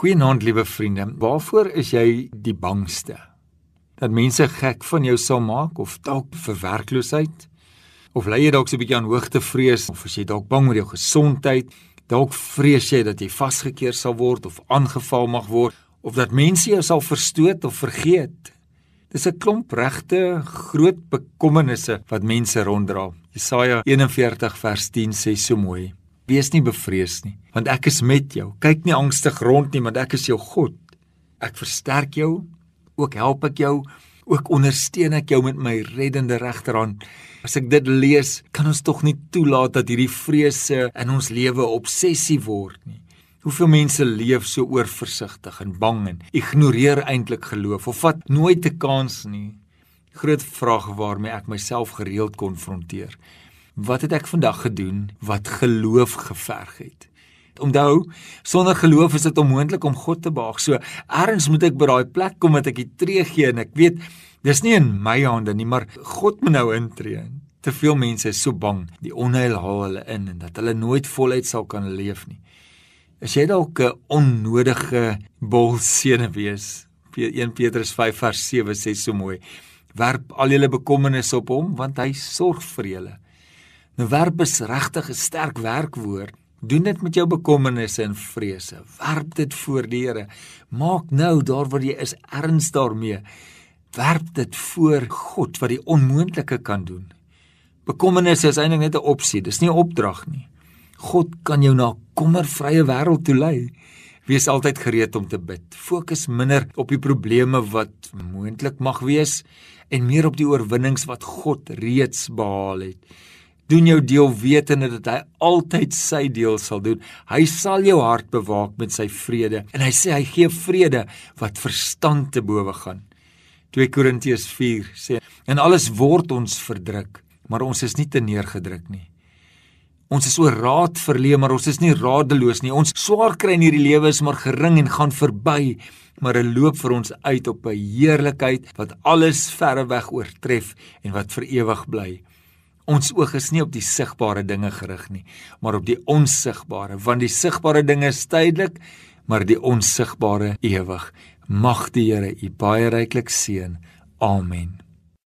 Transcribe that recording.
Goeienaand liewe vriende. Waarvoor is jy die bangste? Dat mense gek van jou sal maak of dalk vir werkloosheid? Of lê jy dalk so 'n bietjie aan hoogtevrees of is jy dalk bang oor jou gesondheid? Dalk vrees jy dat jy vasgekeer sal word of aangeval mag word of dat mense jou sal verstoot of vergeet. Dis 'n klomp regte groot bekommernisse wat mense ronddra. Jesaja 41 vers 10 sê so mooi: Wees nie bevrees nie, want ek is met jou. Kyk nie angstig rond nie, want ek is jou God. Ek versterk jou, ook help ek jou, ook ondersteun ek jou met my reddende regterhand. As ek dit lees, kan ons tog nie toelaat dat hierdie vrese in ons lewe obsessie word nie. Hoeveel mense leef so oorversigtig en bang en ignoreer eintlik geloof of vat nooit 'n kans nie. Groot vraag waarmee ek myself gereeld konfronteer. Wat het ek vandag gedoen wat geloof geverg het? Onthou, sonder geloof is dit onmoontlik om God te behaag. So ergens moet ek by daai plek kom dat ek die tree gee en ek weet dis nie in my hande nie, maar God moet nou intree. Te veel mense is so bang, die onheil haal hulle in en dat hulle nooit voluit sal kan leef nie. As jy dalk 'n onnodige bolsene wees. 1 Petrus 5 vers 7 sê so mooi: Werp al julle bekommernisse op hom want hy sorg vir julle. Nou werp is regtig 'n sterk werkwoord. Doen dit met jou bekommernisse en vrese. Werp dit voor die Here. Maak nou daar waar jy is erns daarmee. Werp dit voor God wat die onmoontlike kan doen. Bekommernisse is eintlik net 'n opsie, dis nie 'n opdrag nie. God kan jou na 'n kommervrye wêreld toe lei. Wees altyd gereed om te bid. Fokus minder op die probleme wat moontlik mag wees en meer op die oorwinnings wat God reeds behaal het doen jou deel wetende dat hy altyd sy deel sal doen. Hy sal jou hart bewaak met sy vrede en hy sê hy gee vrede wat verstand te bowe gaan. 2 Korintiërs 4 sê en alles word ons verdruk, maar ons is nie te neergedruk nie. Ons is oor raad verleë, maar ons is nie radeloos nie. Ons swaar kry in hierdie lewe is maar gering en gaan verby, maar 'n loop vir ons uit op 'n heerlikheid wat alles verreweg oortref en wat vir ewig bly. Ons oog is nie op die sigbare dinge gerig nie, maar op die onsigbare, want die sigbare dinge is tydelik, maar die onsigbare ewig. Mag die Here u baie ryklik seën. Amen.